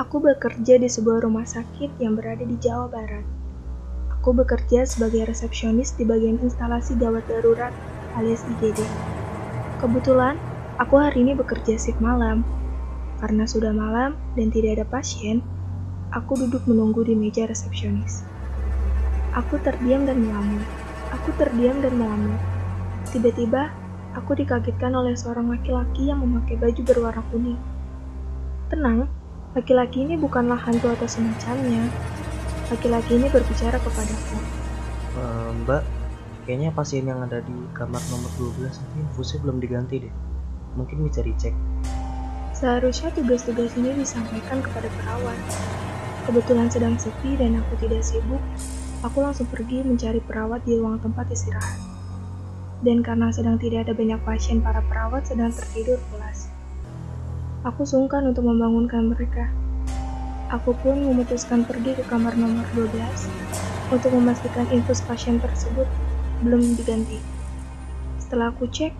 Aku bekerja di sebuah rumah sakit yang berada di Jawa Barat. Aku bekerja sebagai resepsionis di bagian instalasi gawat darurat alias IGD. Kebetulan, aku hari ini bekerja shift malam. Karena sudah malam dan tidak ada pasien, aku duduk menunggu di meja resepsionis. Aku terdiam dan melamun. Aku terdiam dan melamun. Tiba-tiba, aku dikagetkan oleh seorang laki-laki yang memakai baju berwarna kuning. Tenang, laki-laki ini bukanlah hantu atau semacamnya. Laki-laki ini berbicara kepadaku. Eh, mbak, kayaknya pasien yang ada di kamar nomor 12 itu infusnya belum diganti deh. Mungkin bisa dicek. Seharusnya tugas-tugas ini disampaikan kepada perawat. Kebetulan sedang sepi dan aku tidak sibuk, aku langsung pergi mencari perawat di ruang tempat istirahat. Dan karena sedang tidak ada banyak pasien, para perawat sedang tertidur pulas. Aku sungkan untuk membangunkan mereka. Aku pun memutuskan pergi ke kamar nomor 12 untuk memastikan infus pasien tersebut belum diganti. Setelah aku cek,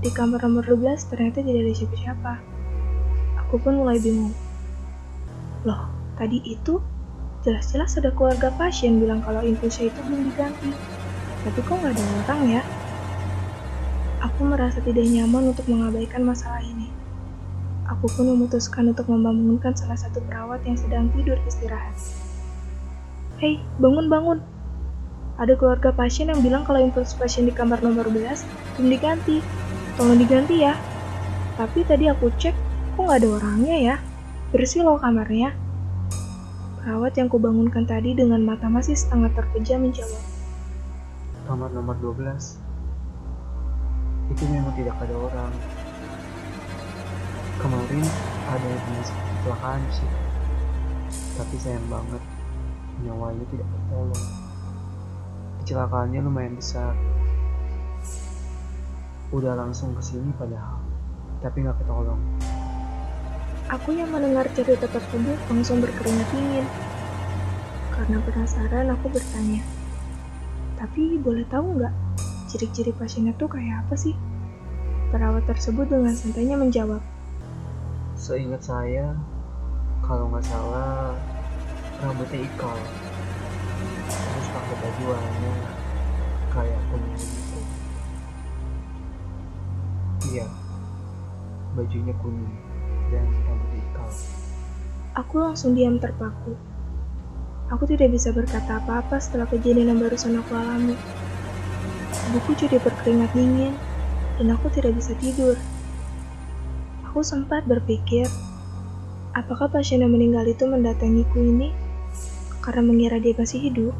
di kamar nomor 12 ternyata tidak ada siapa-siapa. Aku pun mulai bingung. Loh, tadi itu jelas-jelas ada keluarga pasien bilang kalau infusnya itu belum diganti. Tapi kok nggak ada orang ya? Aku merasa tidak nyaman untuk mengabaikan masalah ini. Aku pun memutuskan untuk membangunkan salah satu perawat yang sedang tidur istirahat. Hei, bangun-bangun. Ada keluarga pasien yang bilang kalau infus pasien di kamar nomor 11 belum diganti. Tolong diganti ya. Tapi tadi aku cek, kok nggak ada orangnya ya? Bersih loh kamarnya. Perawat yang kubangunkan tadi dengan mata masih setengah terpejam menjawab. Kamar nomor 12. Itu memang tidak ada orang. Kemarin ada yang kecelakaan sih. Tapi sayang banget, nyawanya tidak tertolong. Kecelakaannya lumayan besar. Udah langsung ke sini padahal, tapi nggak ketolong. Aku yang mendengar cerita tersebut langsung berkeringat dingin. Karena penasaran, aku bertanya. Tapi boleh tahu nggak, ciri-ciri pasiennya tuh kayak apa sih? Perawat tersebut dengan santainya menjawab. Seingat saya, kalau nggak salah, rambutnya ikal. Terus pakai baju warnanya kayak kuning gitu. Iya, bajunya kuning dan rambutnya ikal. Aku langsung diam terpaku. Aku tidak bisa berkata apa-apa setelah kejadian yang barusan aku alami. Tubuhku jadi berkeringat dingin, dan aku tidak bisa tidur. Aku sempat berpikir, apakah pasien yang meninggal itu mendatangiku ini karena mengira dia masih hidup?